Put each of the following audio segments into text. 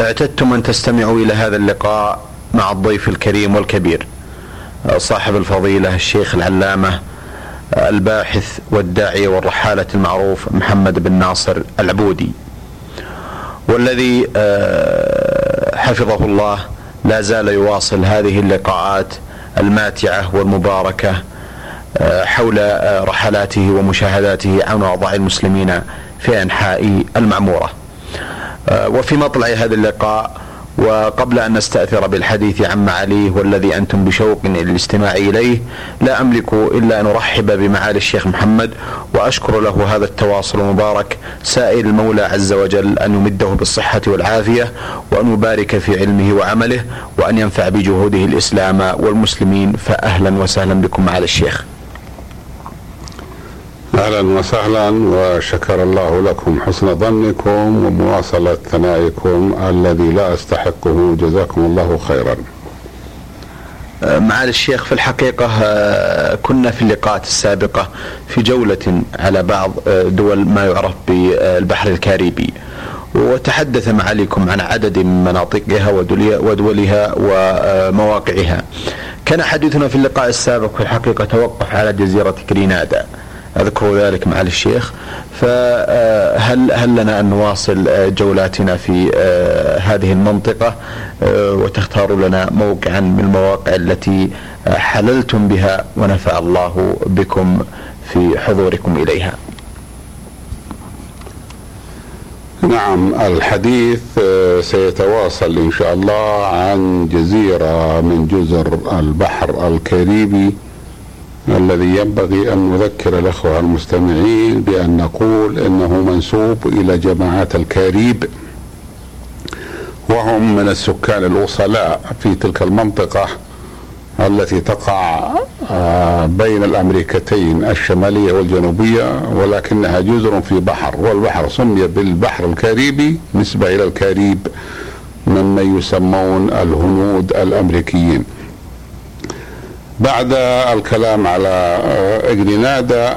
اعتدتم أن تستمعوا إلى هذا اللقاء مع الضيف الكريم والكبير صاحب الفضيلة الشيخ العلامة الباحث والداعيه والرحالة المعروف محمد بن ناصر العبودي والذي حفظه الله لا زال يواصل هذه اللقاءات الماتعة والمباركة حول رحلاته ومشاهداته عن اوضاع المسلمين في أنحاء المعمورة. وفي مطلع هذا اللقاء وقبل أن نستأثر بالحديث عن معاليه والذي أنتم بشوق للاستماع إليه لا أملك إلا أن أرحب بمعالي الشيخ محمد وأشكر له هذا التواصل المبارك سائل المولى عز وجل أن يمده بالصحة والعافية وأن يبارك في علمه وعمله وأن ينفع بجهوده الإسلام والمسلمين فاهلا وسهلا بكم معالي الشيخ. أهلا وسهلا وشكر الله لكم حسن ظنكم ومواصلة ثنائكم الذي لا أستحقه. جزاكم الله خيرا. معالي الشيخ في الحقيقة كنا في اللقاءات السابقة في جولة على بعض دول ما يعرف بالبحر الكاريبي. وتحدث معاليكم عن عدد من مناطقها ودولها ومواقعها. كان حديثنا في اللقاء السابق في الحقيقة توقف على جزيرة كرينادا. أذكر ذلك معالي الشيخ. فهل هل لنا أن نواصل جولاتنا في هذه المنطقة؟ وتختاروا لنا موقعا من المواقع التي حللتم بها ونفع الله بكم في حضوركم إليها. نعم الحديث سيتواصل إن شاء الله عن جزيرة من جزر البحر الكاريبي. الذي ينبغي أن نذكر الأخوة المستمعين بأن نقول إنه منسوب إلى جماعات الكاريب وهم من السكان الاصلاء في تلك المنطقة التي تقع بين الأمريكتين الشمالية والجنوبية ولكنها جزر في بحر والبحر سمي بالبحر الكاريبي نسبة إلى الكاريب ممن يسمون الهنود الأمريكيين. بعد الكلام على اجرينادا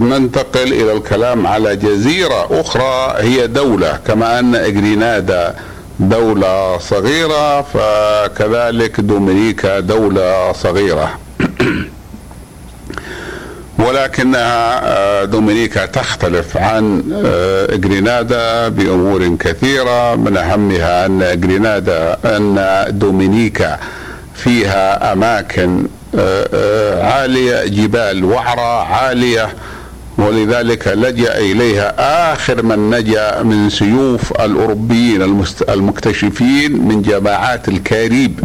ننتقل إلى الكلام على جزيرة أخرى هي دولة. كما أن اجرينادا دولة صغيرة فكذلك دومينيكا دولة صغيرة. ولكنها دومينيكا تختلف عن جرينادا بأمور كثيرة. من أهمها أن جرينادا أن دومينيكا فيها أماكن عالية جبال وعرة عالية ولذلك لجأ إليها آخر من نجا من سيوف الأوروبيين المكتشفين من جماعات الكاريب.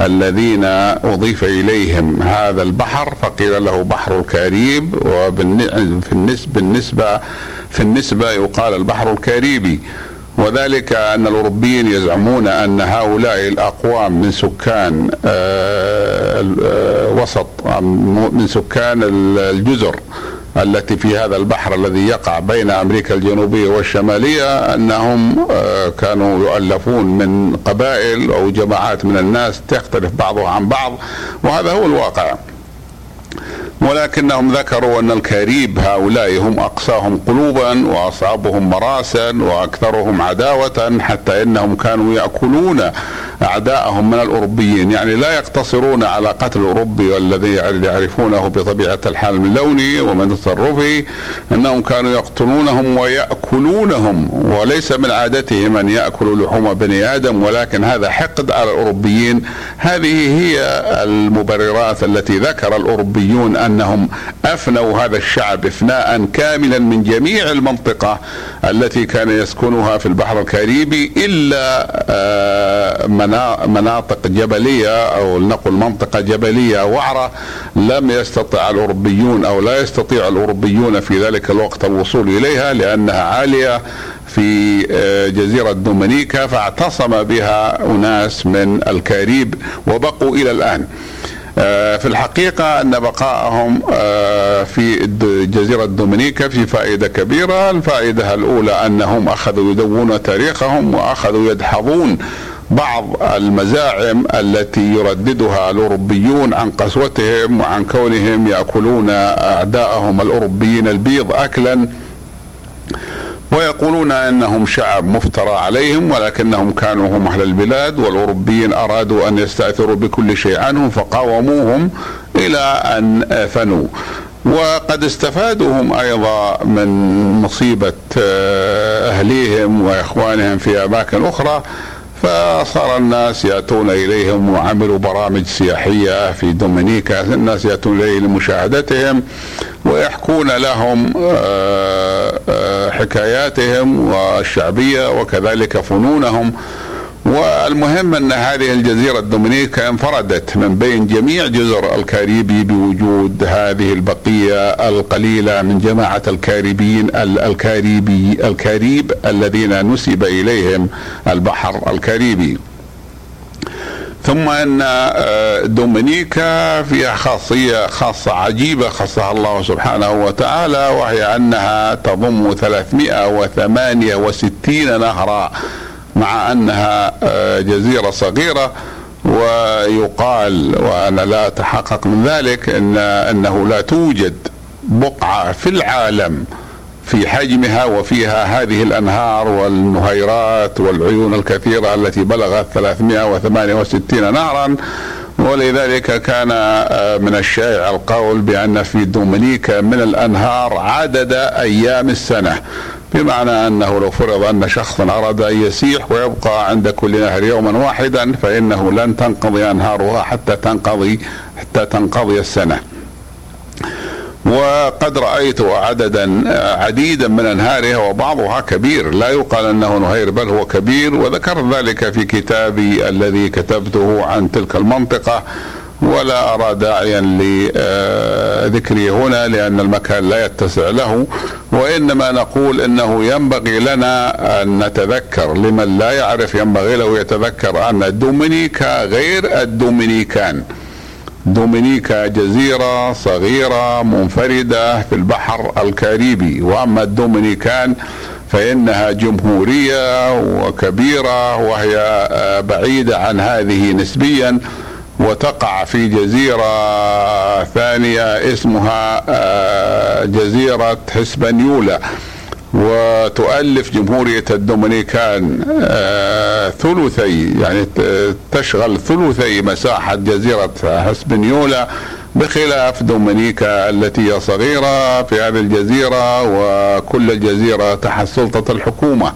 الذين أضيف إليهم هذا البحر فقيل له بحر الكاريب بالنسبة في النسبة يقال البحر الكاريبي وذلك أن الأوروبيين يزعمون أن هؤلاء الأقوام من سكان وسط من سكان الجزر. التي في هذا البحر الذي يقع بين أمريكا الجنوبية والشمالية أنهم كانوا يؤلفون من قبائل أو جماعات من الناس تختلف بعضها عن بعض وهذا هو الواقع. ولكنهم ذكروا أن الكاريب هؤلاء هم اقساهم قلوبا واصعبهم مراسا وأكثرهم عداوه حتى إنهم كانوا يأكلون أعداءهم من الأوروبيين. يعني لا يقتصرون على قتل الأوروبي والذي يعرفونه بطبيعة الحال من لونه ومن تصرفه إنهم كانوا يقتلونهم ويأكلونهم وليس من عادتهم أن يأكلوا لحوم بني آدم ولكن هذا حقد على الأوروبيين. هذه هي المبررات التي ذكر الأوروبيون أنهم أفنوا هذا الشعب إفناء كاملا من جميع المنطقة التي كان يسكنها في البحر الكاريبي إلا مناطق جبلية أو لنقل منطقة جبلية وعرة لم يستطع الأوروبيون أو لا يستطيع الأوروبيون في ذلك الوقت الوصول إليها لأنها عالية في جزيرة دومينيكا فاعتصم بها أناس من الكاريب وبقوا إلى الآن. في الحقيقة أن بقائهم في جزيرة دومينيكا في فائدة كبيرة. الفائدة الأولى أنهم أخذوا يدونون تاريخهم وأخذوا يدحضون بعض المزاعم التي يرددها الأوروبيون عن قسوتهم وعن كونهم يأكلون أعداءهم الأوروبيين البيض اكلا ويقولون إنهم شعب مفترى عليهم ولكنهم كانوا هم أهل البلاد والأوروبيين أرادوا أن يستأثروا بكل شيء عنهم فقاوموهم إلى أن فنوا. وقد استفادوا هم أيضا من مصيبة أهليهم وإخوانهم في أماكن أخرى فصار الناس يأتون إليهم وعملوا برامج سياحية في دومينيكا الناس يأتون إليه لمشاهدتهم ويحكون لهم آه، آه، حكاياتهم والشعبية وكذلك فنونهم. والمهم أن هذه الجزيرة الدومينيكا انفردت من بين جميع جزر الكاريبي بوجود هذه البقية القليلة من جماعة الكاريبيين الكاريبي الكاريب الذين نسب إليهم البحر الكاريبي. ثم أن آه، دومينيكا فيها خاصية خاصة عجيبة خصها الله سبحانه وتعالى وهي أنها تضم 368 نهرا مع أنها آه، جزيرة صغيرة ويقال وأنا لا أتحقق من ذلك إن أنه لا توجد بقعة في العالم في حجمها وفيها هذه الأنهار والنهيرات والعيون الكثيرة التي بلغت 368 نهرا. ولذلك كان آه، من الشائع القول بأن في دومينيكا من الأنهار عدد أيام السنة. بمعنى أنه لو فرض أن شخصا أراد أن يسيح ويبقى عند كل نهر يوما واحدا فإنه لن تنقضي أنهارها حتى تنقضي حتى تنقضي السنة. وقد رأيت عددا عديدا من أنهارها وبعضها كبير. لا يقال أنه نهير بل هو كبير. وذكرت ذلك في كتابي الذي كتبته عن تلك المنطقة. ولا أرى داعيا لذكره هنا لأن المكان لا يتسع له وإنما نقول إنه ينبغي لنا أن نتذكر لمن لا يعرف ينبغي له يتذكر أن الدومينيكا غير الدومينيكان. دومينيكا جزيرة صغيرة منفردة في البحر الكاريبي وأما الدومينيكان فإنها جمهورية وكبيرة وهي بعيدة عن هذه نسبيا. وتقع في جزيرة ثانية اسمها آه، جزيرة هسبنيولا وتؤلف جمهورية الدومينيكان آه، ثلثي يعني تشغل ثلثي مساحة جزيرة هسبنيولا بخلاف دومينيكا التي هي صغيرة في هذه الجزيرة وكل الجزيرة تحت سلطة الحكومة.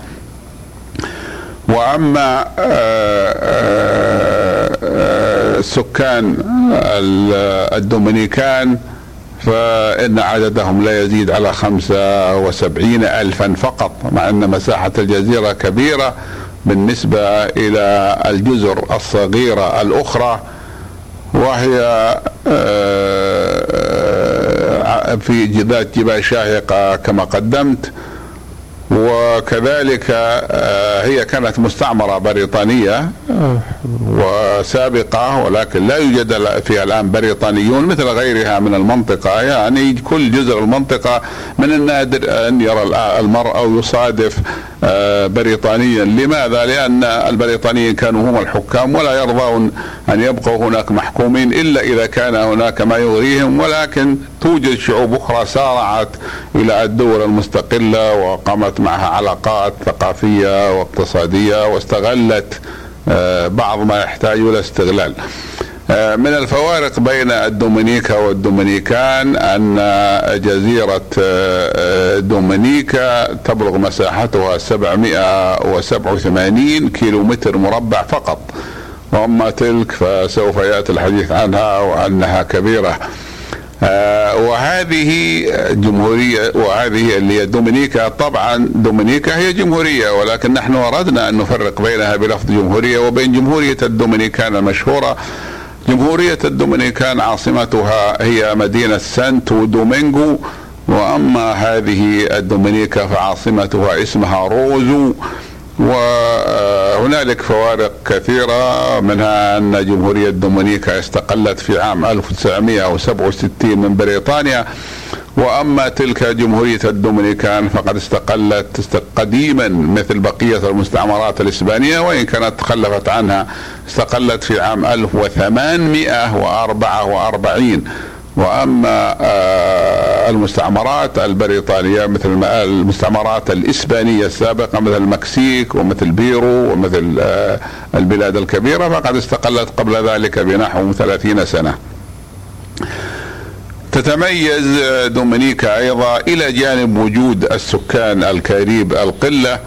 وأما سكان الدومينيكان فإن عددهم لا يزيد على خمسة وسبعين ألفا فقط مع أن مساحة الجزيرة كبيرة بالنسبة إلى الجزر الصغيرة الأخرى وهي في ذات جبال شاهقة كما قدمت. وكذلك آه، هي كانت مستعمرة بريطانية وسابقة ولكن لا يوجد فيها الآن بريطانيون مثل غيرها من المنطقة. يعني كل جزر المنطقة من النادر أن يرى المرء أو يصادف آه، بريطانيا. لماذا؟ لأن البريطانيين كانوا هم الحكام ولا يرضون أن يبقوا هناك محكومين إلا إذا كان هناك ما يغريهم. ولكن توجد شعوب أخرى سارعت إلى الدول المستقلة وقامت معها علاقات ثقافية واقتصادية واستغلت آه، بعض ما يحتاج إلى استغلال. آه، من الفوارق بين الدومينيكا والدومينيكان أن جزيرة آه، دومينيكا تبلغ مساحتها 787 كيلو متر مربع فقط. وأما تلك فسوف يأتي الحديث عنها وأنها كبيرة. آه وهذه جمهورية وهذه اللي هي دومينيكا. طبعا دومينيكا هي جمهورية ولكن نحن أردنا أن نفرق بينها بلفظ جمهورية وبين جمهورية الدومينيكان المشهورة. جمهورية الدومينيكان عاصمتها هي مدينة سانتو دومينغو وأما هذه الدومينيكا فعاصمتها اسمها روزو. وهنالك فوارق كثيرة منها أن جمهورية دومينيكا استقلت في عام 1967 من بريطانيا. وأما تلك جمهورية الدومينيكان فقد استقلت قديما مثل بقية المستعمرات الإسبانية وإن كانت تخلفت عنها استقلت في عام 1844 وأما آه، المستعمرات البريطانية مثل المستعمرات الإسبانية السابقة مثل المكسيك ومثل بيرو ومثل آه، البلاد الكبيرة فقد استقلت قبل ذلك بنحو 30 سنة. تتميز دومينيكا أيضا إلى جانب وجود السكان الكاريب القلة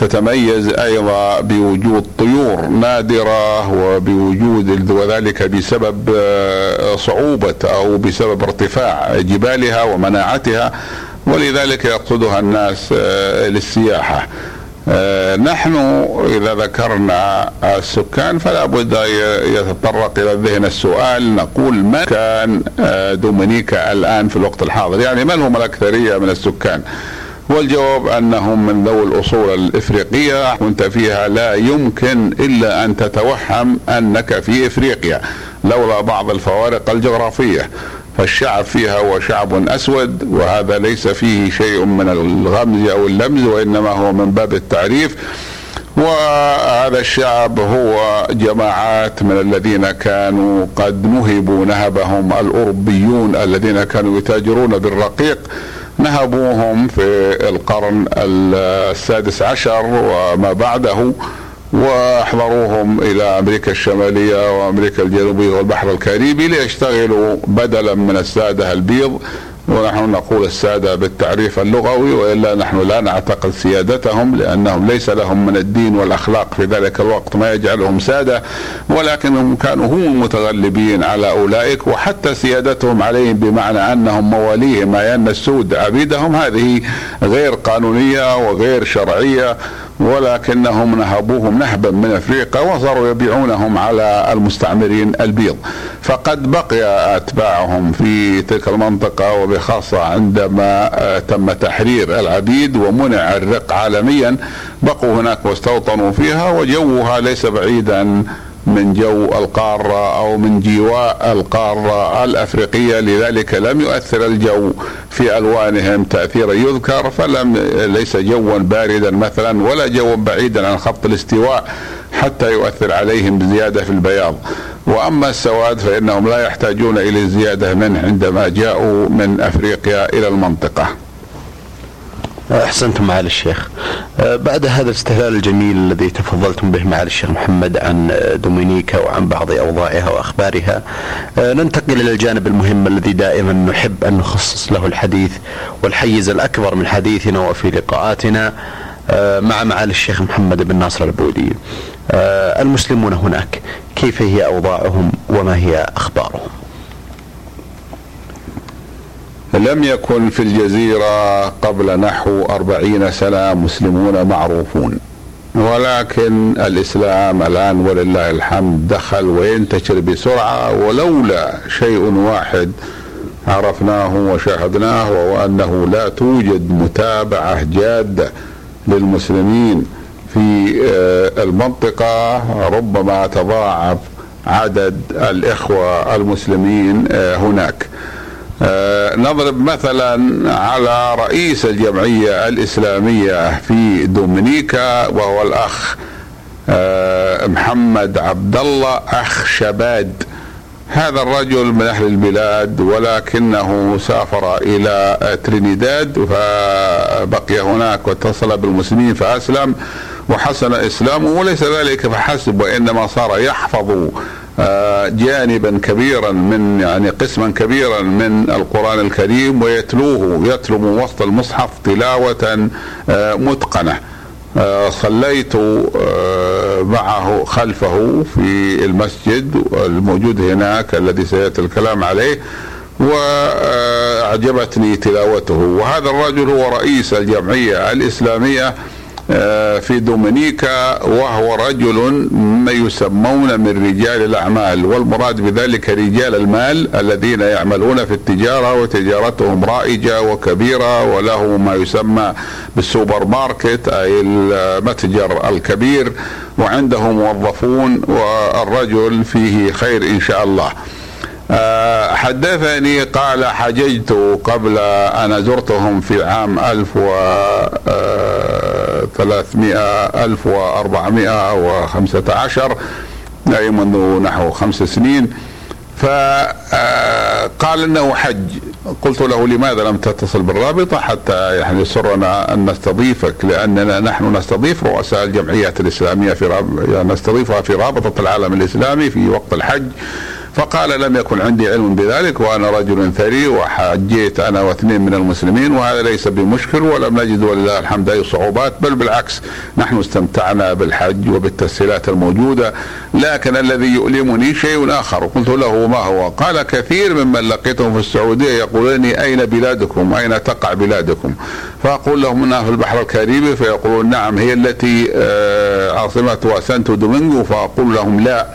تتميز أيضا بوجود طيور نادرة وبوجود وذلك بسبب آه، صعوبة أو بسبب ارتفاع جبالها ومناعتها ولذلك يقصدها الناس آه، للسياحة. آه، نحن إذا ذكرنا السكان فلا بد يتطرق إلى الذهن السؤال نقول من كان دومينيكا الآن في الوقت الحاضر؟ يعني من هم الأكثرية من السكان؟ والجواب أنهم من ذوي الأصول الإفريقية كنت فيها لا يمكن إلا أن تتوهم أنك في إفريقيا لولا بعض الفوارق الجغرافية. فالشعب فيها هو شعب أسود وهذا ليس فيه شيء من الغمز أو اللمز وإنما هو من باب التعريف. وهذا الشعب هو جماعات من الذين كانوا قد نهبوا نهبهم الأوروبيون الذين كانوا يتاجرون بالرقيق. نهبوهم في القرن السادس عشر وما بعده واحضروهم إلى أمريكا الشمالية وأمريكا الجنوبية والبحر الكاريبي ليشتغلوا بدلا من السادة البيض. ونحن نقول السادة بالتعريف اللغوي وإلا نحن لا نعتقد سيادتهم لأنهم ليس لهم من الدين والأخلاق في ذلك الوقت ما يجعلهم سادة ولكنهم كانوا هم المتغلبين على أولئك وحتى سيادتهم عليهم بمعنى أنهم مواليهم أي أن السود عبيدهم هذه غير قانونية وغير شرعية. ولكنهم نهبوهم نهبا من افريقيا وصاروا يبيعونهم على المستعمرين البيض. فقد بقي اتباعهم في تلك المنطقة وبخاصة عندما آه، تم تحرير العبيد ومنع الرق عالميا بقوا هناك واستوطنوا فيها وجوها ليس بعيدا من جو القارة أو من جواء القارة الأفريقية لذلك لم يؤثر الجو في ألوانهم تأثيرا. يذكر فلم ليس جوا باردا مثلا ولا جوا بعيدا عن خط الاستواء حتى يؤثر عليهم بزيادة في البياض. وأما السواد فإنهم لا يحتاجون إلى الزيادة منه عندما جاءوا من أفريقيا إلى المنطقة. أحسنتم معالي الشيخ. أه، بعد هذا الاستهلال الجميل الذي تفضلتم به معالي الشيخ محمد عن دومينيكا وعن بعض أوضاعها وأخبارها أه، ننتقل إلى الجانب المهم الذي دائما نحب أن نخصص له الحديث والحيز الأكبر من حديثنا وفي لقاءاتنا أه، مع معالي الشيخ محمد بن ناصر البودي المسلمون هناك كيف هي أوضاعهم وما هي أخبارهم؟ لم يكن في الجزيرة قبل نحو أربعين سنة مسلمون معروفون. ولكن الإسلام الآن ولله الحمد دخل وينتشر بسرعة ولولا شيء واحد عرفناه وشاهدناه وهو أنه لا توجد متابعة جادة للمسلمين في آه، المنطقة. ربما تضاعف عدد الإخوة المسلمين آه، هناك. نضرب مثلا على رئيس الجمعية الإسلامية في دومينيكا وهو الأخ آه، محمد عبد الله أخ شباد. هذا الرجل من أهل البلاد ولكنه سافر إلى ترينيداد فبقي هناك واتصل بالمسلمين فأسلم وحسن إسلامه وليس ذلك فحسب وإنما صار يحفظ آه، جانبا كبيرا من يعني قسما كبيرا من القرآن الكريم ويتلوه يتلو من وسط المصحف تلاوة آه، متقنة. آه، صليت معه خلفه في المسجد الموجود هناك الذي سيأتي الكلام عليه وأعجبتني تلاوته. وهذا الرجل هو رئيس الجمعية الإسلامية آه، في دومينيكا وهو رجل ما يسمون من رجال الأعمال والمراد بذلك رجال المال الذين يعملون في التجارة وتجارتهم رائجة وكبيرة وله ما يسمى بالسوبر ماركت أي المتجر الكبير وعنده موظفون والرجل فيه خير إن شاء الله. آه، حدثني قال حججت قبل أن زرتهم في عام 1300 1415 أي منذ نحو خمس سنين. فقال إنه حج. قلت له لماذا لم تتصل بالرابطة حتى يعني يسرنا أن نستضيفك؟ لأننا نحن نستضيف رؤساء الجمعيات الإسلامية في. يعني نستضيفها في رابطة العالم الإسلامي في وقت الحج. فقال لم يكن عندي علم بذلك وأنا رجل ثري وحجيت أنا واثنين من المسلمين وهذا ليس بمشكل ولم نجد ولله الحمد أي صعوبات بل بالعكس نحن استمتعنا بالحج وبالتسهيلات الموجودة لكن الذي يؤلمني شيء آخر قلت له ما هو؟ قال كثير ممن لقيتهم في السعودية يقولون أين بلادكم؟ أين تقع بلادكم؟ فأقول لهم إنها في البحر الكاريبي فيقولون نعم هي التي آه، عاصمتها سانتو دومينغو فأقول لهم لا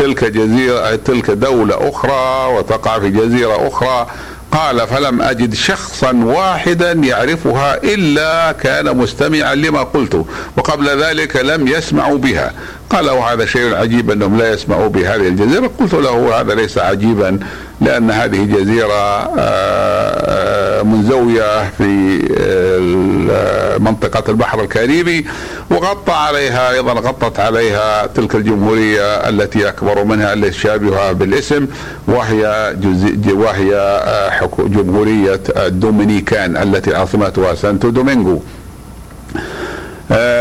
تلك جزيرة تلك دولة أخرى وتقع في جزيرة أخرى. قال فلم أجد شخصا واحدا يعرفها إلا كان مستمعا لما قلت وقبل ذلك لم يسمعوا بها. قال وهذا شيء عجيب أنهم لا يسمعوا بهذه الجزيرة. قلت له هذا ليس عجيبا. لأن هذه جزيرة آه، آه، منزوية في آه، منطقة البحر الكاريبي وغطى عليها أيضا غطت عليها تلك الجمهورية التي أكبر منها التي شابهها بالاسم وهي وهي جمهورية الدومينيكان التي عاصمتها سانتو دومينغو.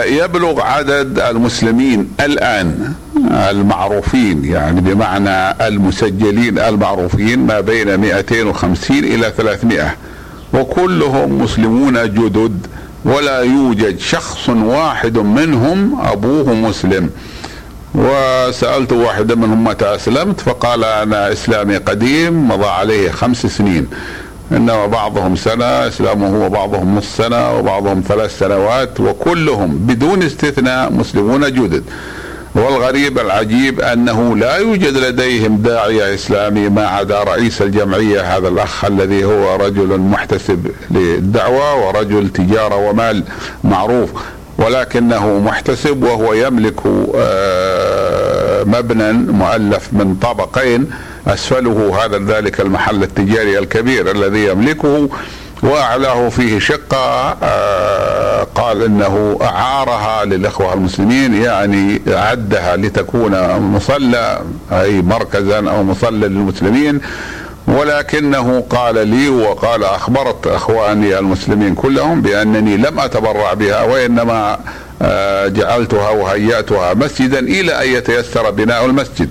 يبلغ عدد المسلمين الآن المعروفين يعني بمعنى المسجلين المعروفين ما بين 250 إلى 300 وكلهم مسلمون جدد ولا يوجد شخص واحد منهم أبوه مسلم. وسألت واحدا منهم متى أسلمت فقال أنا إسلامي قديم مضى عليه خمس سنين. انما بعضهم سنة إسلامه وبعضهم نص سنة وبعضهم ثلاث سنوات وكلهم بدون استثناء مسلمون جدد. والغريب العجيب أنه لا يوجد لديهم داعيه إسلامي ما عدا رئيس الجمعية هذا الأخ الذي هو رجل محتسب للدعوة ورجل تجارة ومال معروف ولكنه محتسب وهو يملك آه، مبنى مؤلف من طابقين أسفله هذا ذلك المحل التجاري الكبير الذي يملكه وأعلاه فيه شقة آه، قال إنه أعارها للإخوة المسلمين يعني أعدها لتكون مصلى أي مركزا أو مصلى للمسلمين. ولكنه قال لي وقال أخبرت أخواني المسلمين كلهم بأنني لم أتبرع بها وإنما آه، جعلتها وهيأتها مسجدا إلى أن يتيسر بناء المسجد.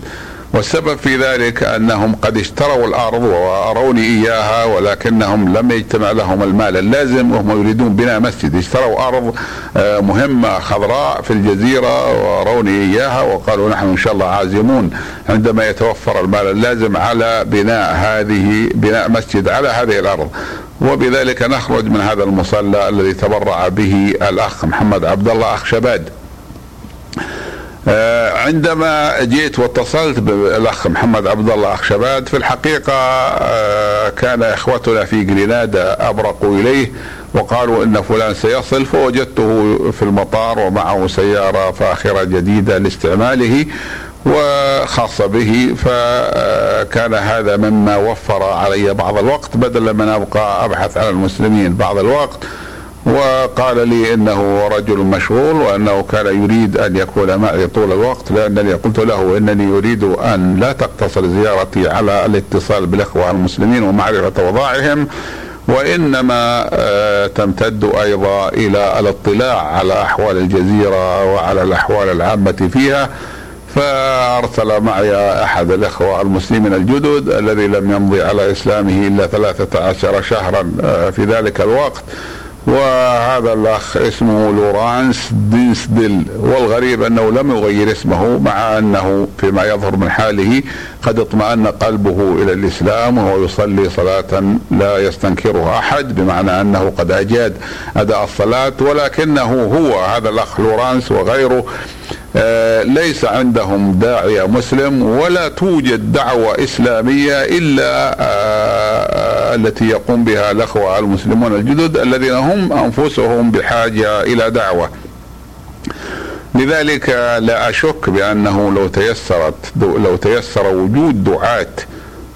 والسبب في ذلك أنهم قد اشتروا الأرض وأروني إياها ولكنهم لم يجتمع لهم المال اللازم وهم يريدون بناء مسجد. اشتروا أرض آه، مهمة خضراء في الجزيرة وأروني إياها وقالوا نحن إن شاء الله عازمون عندما يتوفر المال اللازم على بناء هذه بناء مسجد على هذه الأرض. وبذلك نخرج من هذا المصلى الذي تبرع به الأخ محمد عبد الله أخ شباد. عندما جيت واتصلت بالأخ محمد عبد الله أخ شباد في الحقيقة آه، كان إخوتنا في جرينادا أبرقوا إليه وقالوا إن فلان سيصل فوجدته في المطار ومعه سيارة فاخرة جديدة لاستعماله وخاصة به فكان هذا مما وفر علي بعض الوقت بدلا من أبقى أبحث عن المسلمين بعض الوقت. وقال لي إنه رجل مشغول وأنه كان يريد أن يكون معي طول الوقت لأنني قلت له إنني أريد أن لا تقتصر زيارتي على الاتصال بالإخوة المسلمين ومعرفة اوضاعهم وإنما آه، تمتد أيضا إلى الاطلاع على أحوال الجزيرة وعلى الأحوال العامة فيها. فأرسل معي أحد الإخوة المسلمين الجدد الذي لم يمضي على إسلامه إلا ثلاثة عشر شهرا آه، في ذلك الوقت. وهذا الأخ اسمه لورانس دينسديل والغريب أنه لم يغير اسمه مع أنه فيما يظهر من حاله قد اطمأن قلبه إلى الإسلام وهو يصلي صلاة لا يستنكرها أحد بمعنى أنه قد أجاد أداء الصلاة ولكنه هو هذا الأخ لورانس وغيره آه، ليس عندهم داعية مسلم ولا توجد دعوة إسلامية إلا آه، التي يقوم بها الأخوة المسلمون الجدد الذين هم أنفسهم بحاجة إلى دعوة. لذلك لا أشك بأنه لو تيسرت لو تيسر وجود دعاة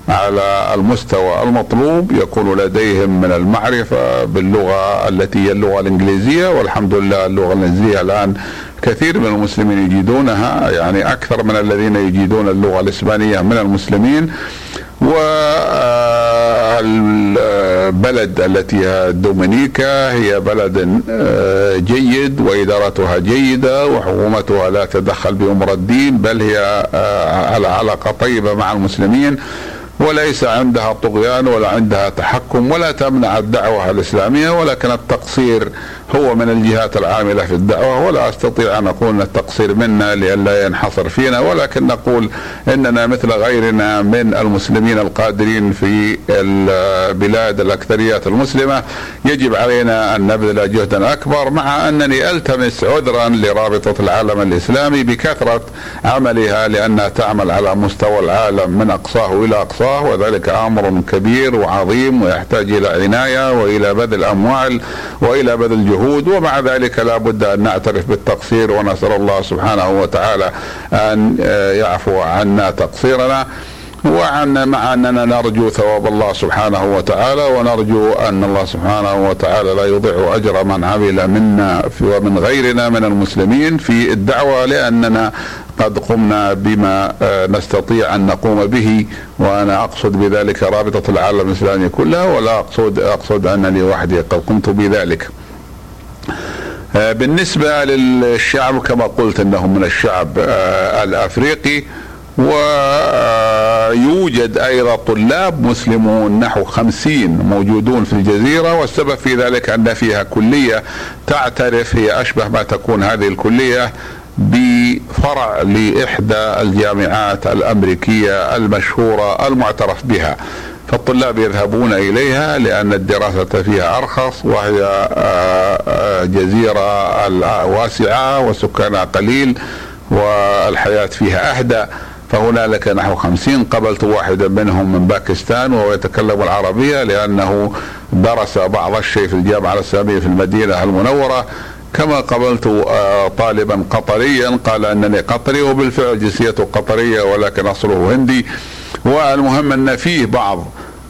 على المستوى المطلوب يكون لديهم من المعرفة باللغة التي هي اللغة الإنجليزية. والحمد لله اللغة الإنجليزية الآن كثير من المسلمين يجيدونها يعني أكثر من الذين يجيدون اللغة الإسبانية من المسلمين. والبلد التي هي دومينيكا هي بلد آه، جيد وإدارتها جيدة وحكومتها لا تدخل بأمر الدين بل هي آه، على علاقة طيبة مع المسلمين وليس عندها طغيان ولا عندها تحكم ولا تمنع الدعوة الإسلامية ولكن التقصير هو من الجهات العاملة في الدعوة ولا أستطيع أن أقول أن التقصير منا لئلا ينحصر فينا ولكن نقول إننا مثل غيرنا من المسلمين القادرين في البلاد الأكثريات المسلمة. يجب علينا أن نبذل جهدا أكبر مع أنني ألتمس عذرا لرابطة العالم الإسلامي بكثرة عملها لأنها تعمل على مستوى العالم من أقصاه إلى أقصاه وذلك أمر كبير وعظيم ويحتاج إلى عناية وإلى بذل أموال وإلى بذل جهود. الجهود ومع ذلك لا بد أن نعترف بالتقصير ونسأل الله سبحانه وتعالى أن آه، يعفو عنا تقصيرنا وعن مع أننا نرجو ثواب الله سبحانه وتعالى ونرجو أن الله سبحانه وتعالى لا يضيع أجر من عمل منا ومن غيرنا من المسلمين في الدعوة لأننا قد قمنا بما آه، نستطيع أن نقوم به وأنا أقصد بذلك رابطة العالم الإسلامي كلها ولا أقصد أقصد انني وحدي قد قمت بذلك. آه، بالنسبة للشعب كما قلت إنهم من الشعب آه، الأفريقي ويوجد أيضا طلاب مسلمون نحو خمسين موجودون في الجزيرة والسبب في ذلك أن فيها كلية تعترف هي أشبه ما تكون هذه الكلية بفرع لإحدى الجامعات الأمريكية المشهورة المعترف بها. فالطلاب يذهبون إليها لأن الدراسة فيها أرخص وهي آه، آه، جزيرة واسعه وسكانها قليل والحياة فيها أهدى. فهنالك نحو خمسين قبلت واحدا منهم من باكستان وهو يتكلم العربية لأنه درس بعض الشيء في الجامعة الإسلامية في المدينة المنورة. كما قبلت آه، طالبا قطريا. قال أنني قطري وبالفعل جنسيته قطرية ولكن أصله هندي. والمهم أن فيه بعض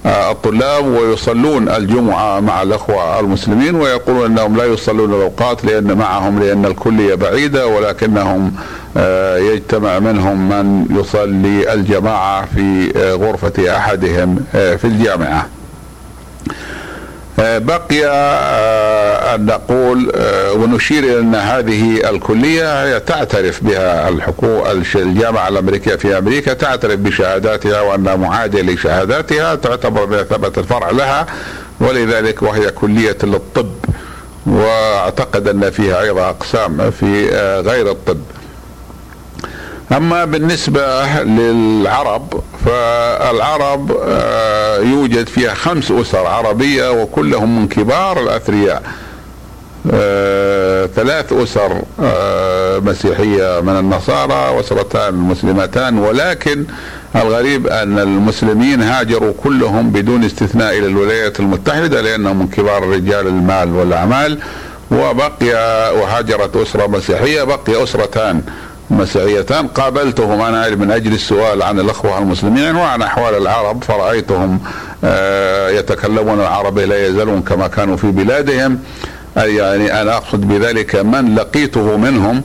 آه، الطلاب ويصلون الجمعة مع الأخوة المسلمين ويقولون أنهم لا يصلون الأوقات لأن معهم لأن الكلية بعيدة ولكنهم آه، يجتمع منهم من يصلي الجماعة في غرفة أحدهم في الجامعة. آه، بقي آه، أن نقول آه، ونشير إلى أن هذه الكلية هي تعترف بها الحكومة الجامعة الأمريكية في أمريكا تعترف بشهاداتها وانها معاديه لشهاداتها تعتبر بمثابه الفرع لها ولذلك وهي كلية للطب واعتقد أن فيها أيضا أقسام في غير الطب. أما بالنسبة للعرب فالعرب آه، يوجد فيها خمس أسر عربية وكلهم من كبار الأثرياء. آه، ثلاث أسر آه، مسيحية من النصارى وأسرتان مسلمتان ولكن الغريب أن المسلمين هاجروا كلهم بدون استثناء إلى الولايات المتحدة لأنهم من كبار رجال المال والأعمال وبقي وهاجرت أسرة مسيحية بقي أسرتان. مسيحيتان قابلتهم أنا من أجل السؤال عن الأخوة المسلمين وعن أحوال العرب فرأيتهم آه، يتكلمون العربيه لا يزالون كما كانوا في بلادهم. أي يعني أنا أقصد بذلك من لقيته منهم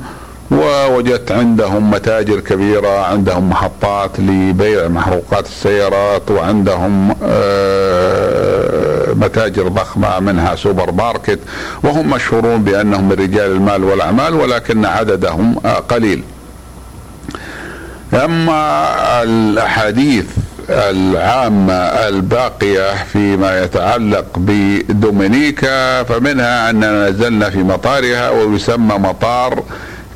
ووجدت عندهم متاجر كبيرة عندهم محطات لبيع محروقات السيارات وعندهم آه، متاجر ضخمة منها سوبر ماركت. وهم مشهورون بأنهم من رجال المال والأعمال ولكن عددهم قليل. أما الاحاديث العامة الباقية فيما يتعلق بدومينيكا فمنها أننا نزلنا في مطارها ويسمى مطار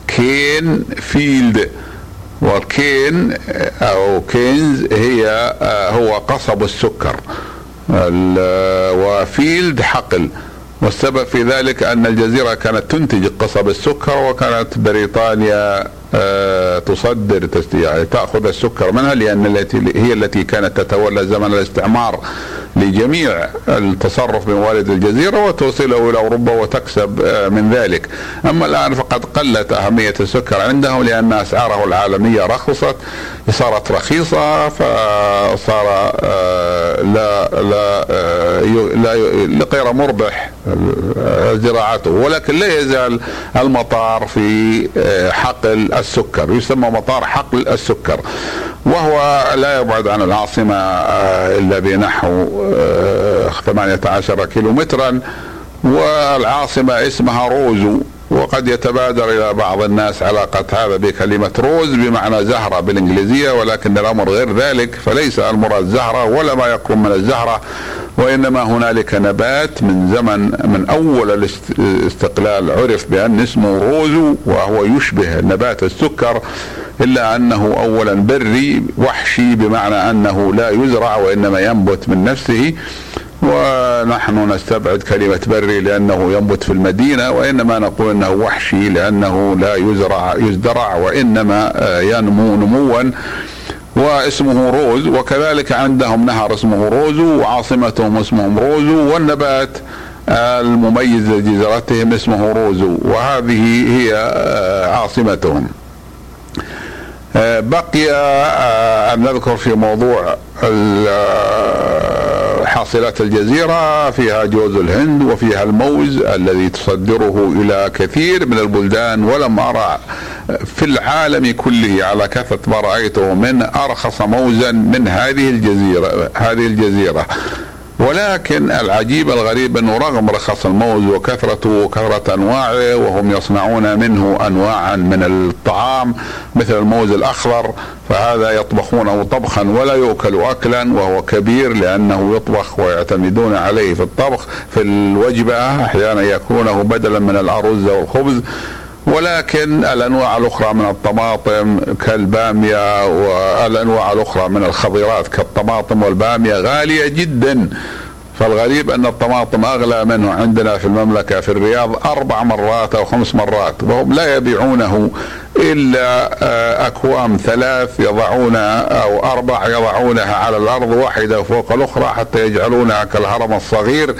كين فيلد. وال cane أو canes هي هو قصب السكر. وفيلد حقل. والسبب في ذلك أن الجزيرة كانت تنتج قصب السكر وكانت بريطانيا تصدر يعني تأخذ السكر منها لأن التي هي التي كانت تتولى زمن الاستعمار لجميع التصرف بموارد الجزيرة وتوصله إلى أوروبا وتكسب آه، من ذلك، أما الآن فقد قلت أهمية السكر عندهم لأن أسعاره العالمية رخصت. صارت رخيصة فصار آه، لا لا لا غير مربح زراعته. ولكن لا يزال المطار في حقل السكر يسمى مطار حقل السكر. وهو لا يبعد عن العاصمة آه، إلا بنحو 18 كيلو مترا والعاصمة اسمها روزو. وقد يتبادر إلى بعض الناس علاقه هذا بكلمة روز بمعنى زهرة بالإنجليزية ولكن الأمر غير ذلك فليس المراد زهره ولا ما يقرب من الزهرة وإنما هنالك نبات من زمن من أول الاستقلال عرف بأن اسمه روز وهو يشبه نبات السكر إلا أنه اولا بري وحشي بمعنى أنه لا يزرع وإنما ينبت من نفسه. ونحن نستبعد كلمة بري لأنه ينبت في المدينة وإنما نقول أنه وحشي لأنه لا يزرع يزدرع وإنما آه، ينمو نموا واسمه روز وكذلك عندهم نهر اسمه روزو وعاصمتهم اسمهم روزو والنبات المميز لجزيرتهم اسمه روزو وهذه هي آه، عاصمتهم. آه، بقي أن نذكر في موضوع حاصلات الجزيرة فيها جوز الهند وفيها الموز الذي تصدره إلى كثير من البلدان ولم أرى في العالم كله على كثرة ما رأيته من أرخص موزا من هذه الجزيرة هذه الجزيرة. ولكن العجيب الغريب أنه رغم رخص الموز وكثرته وكثرة أنواعه وهم يصنعون منه انواعا من الطعام مثل الموز الأخضر فهذا يطبخونه طبخا ولا يؤكل اكلا وهو كبير لأنه يطبخ ويعتمدون عليه في الطبخ في الوجبة أحيانا يأكلونه بدلا من الأرز والخبز ولكن الأنواع الأخرى من الطماطم كالبامية والأنواع الأخرى من الخضيرات كالطماطم والبامية غالية جدا. فالغريب أن الطماطم أغلى منه عندنا في المملكة في الرياض أربع مرات أو خمس مرات وهم لا يبيعونه إلا آه، أكوام ثلاث يضعونها أو أربع يضعونها على الأرض واحدة فوق الأخرى حتى يجعلونها كالهرم الصغير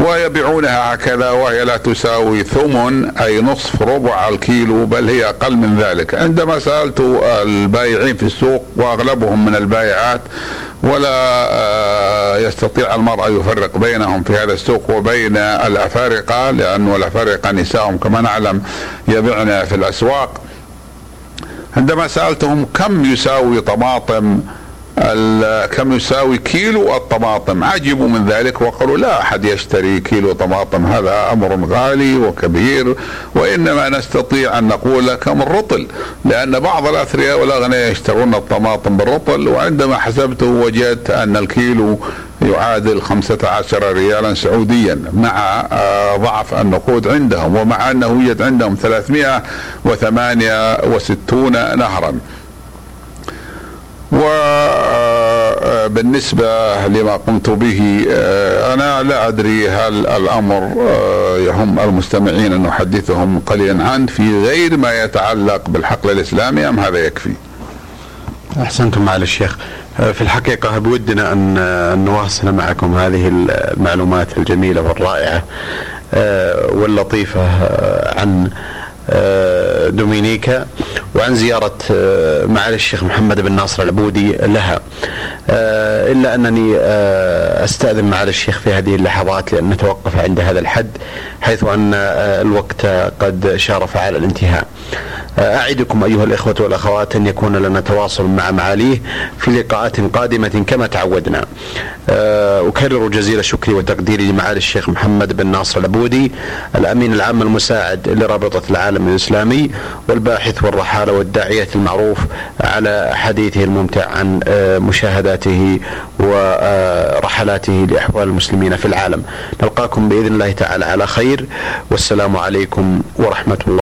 ويبيعونها هكذا وهي لا تساوي ثمن أي نصف ربع الكيلو بل هي أقل من ذلك. عندما سألت البائعين في السوق وأغلبهم من البائعات ولا آه، يستطيع المرء أن يفرق بينهم في هذا السوق وبين الأفارقة لأن الأفارقة نساءهم كما نعلم يبيعن في الأسواق. عندما سألتهم كم يساوي طماطم كم يساوي كيلو الطماطم. عجبوا من ذلك. وقالوا لا أحد يشتري كيلو طماطم. هذا أمر غالي وكبير. وإنما نستطيع أن نقول كم الرطل. لأن بعض الأثرياء والأغنياء يشترون الطماطم بالرطل. وعندما حسبته وجدت أن الكيلو يعادل 15 ريالا سعوديا مع آه، ضعف النقود عندهم. ومع أنه يوجد عندهم 368 نهرا. وبالنسبة لما قمت به آه، أنا لا أدري هل الأمر آه، يهم المستمعين أن نحدثهم قليلا عنه في غير ما يتعلق بالحقل الإسلامي أم هذا يكفي؟ أحسنتم معالي الشيخ. آه، في الحقيقة بودنا أن نواصل معكم هذه المعلومات الجميلة والرائعة واللطيفة عن دومينيكا. وعن زيارة آه، معالي الشيخ محمد بن ناصر العبودي لها. آه، إلا أنني أستأذن معالي الشيخ في هذه اللحظات لأن نتوقف عند هذا الحد حيث أن الوقت قد شارف على الانتهاء. أعدكم أيها الإخوة والأخوات أن يكون لنا تواصل مع معاليه في لقاءات قادمة كما تعودنا. أكرر جزيل شكري وتقديري لمعالي الشيخ محمد بن ناصر العبودي الأمين العام المساعد لرابطة العالم الإسلامي والباحث والرحالة والداعية المعروف على حديثه الممتع عن مشاهداته ورحلاته لأحوال المسلمين في العالم. نلقاكم بإذن الله تعالى على خير. والسلام عليكم ورحمة الله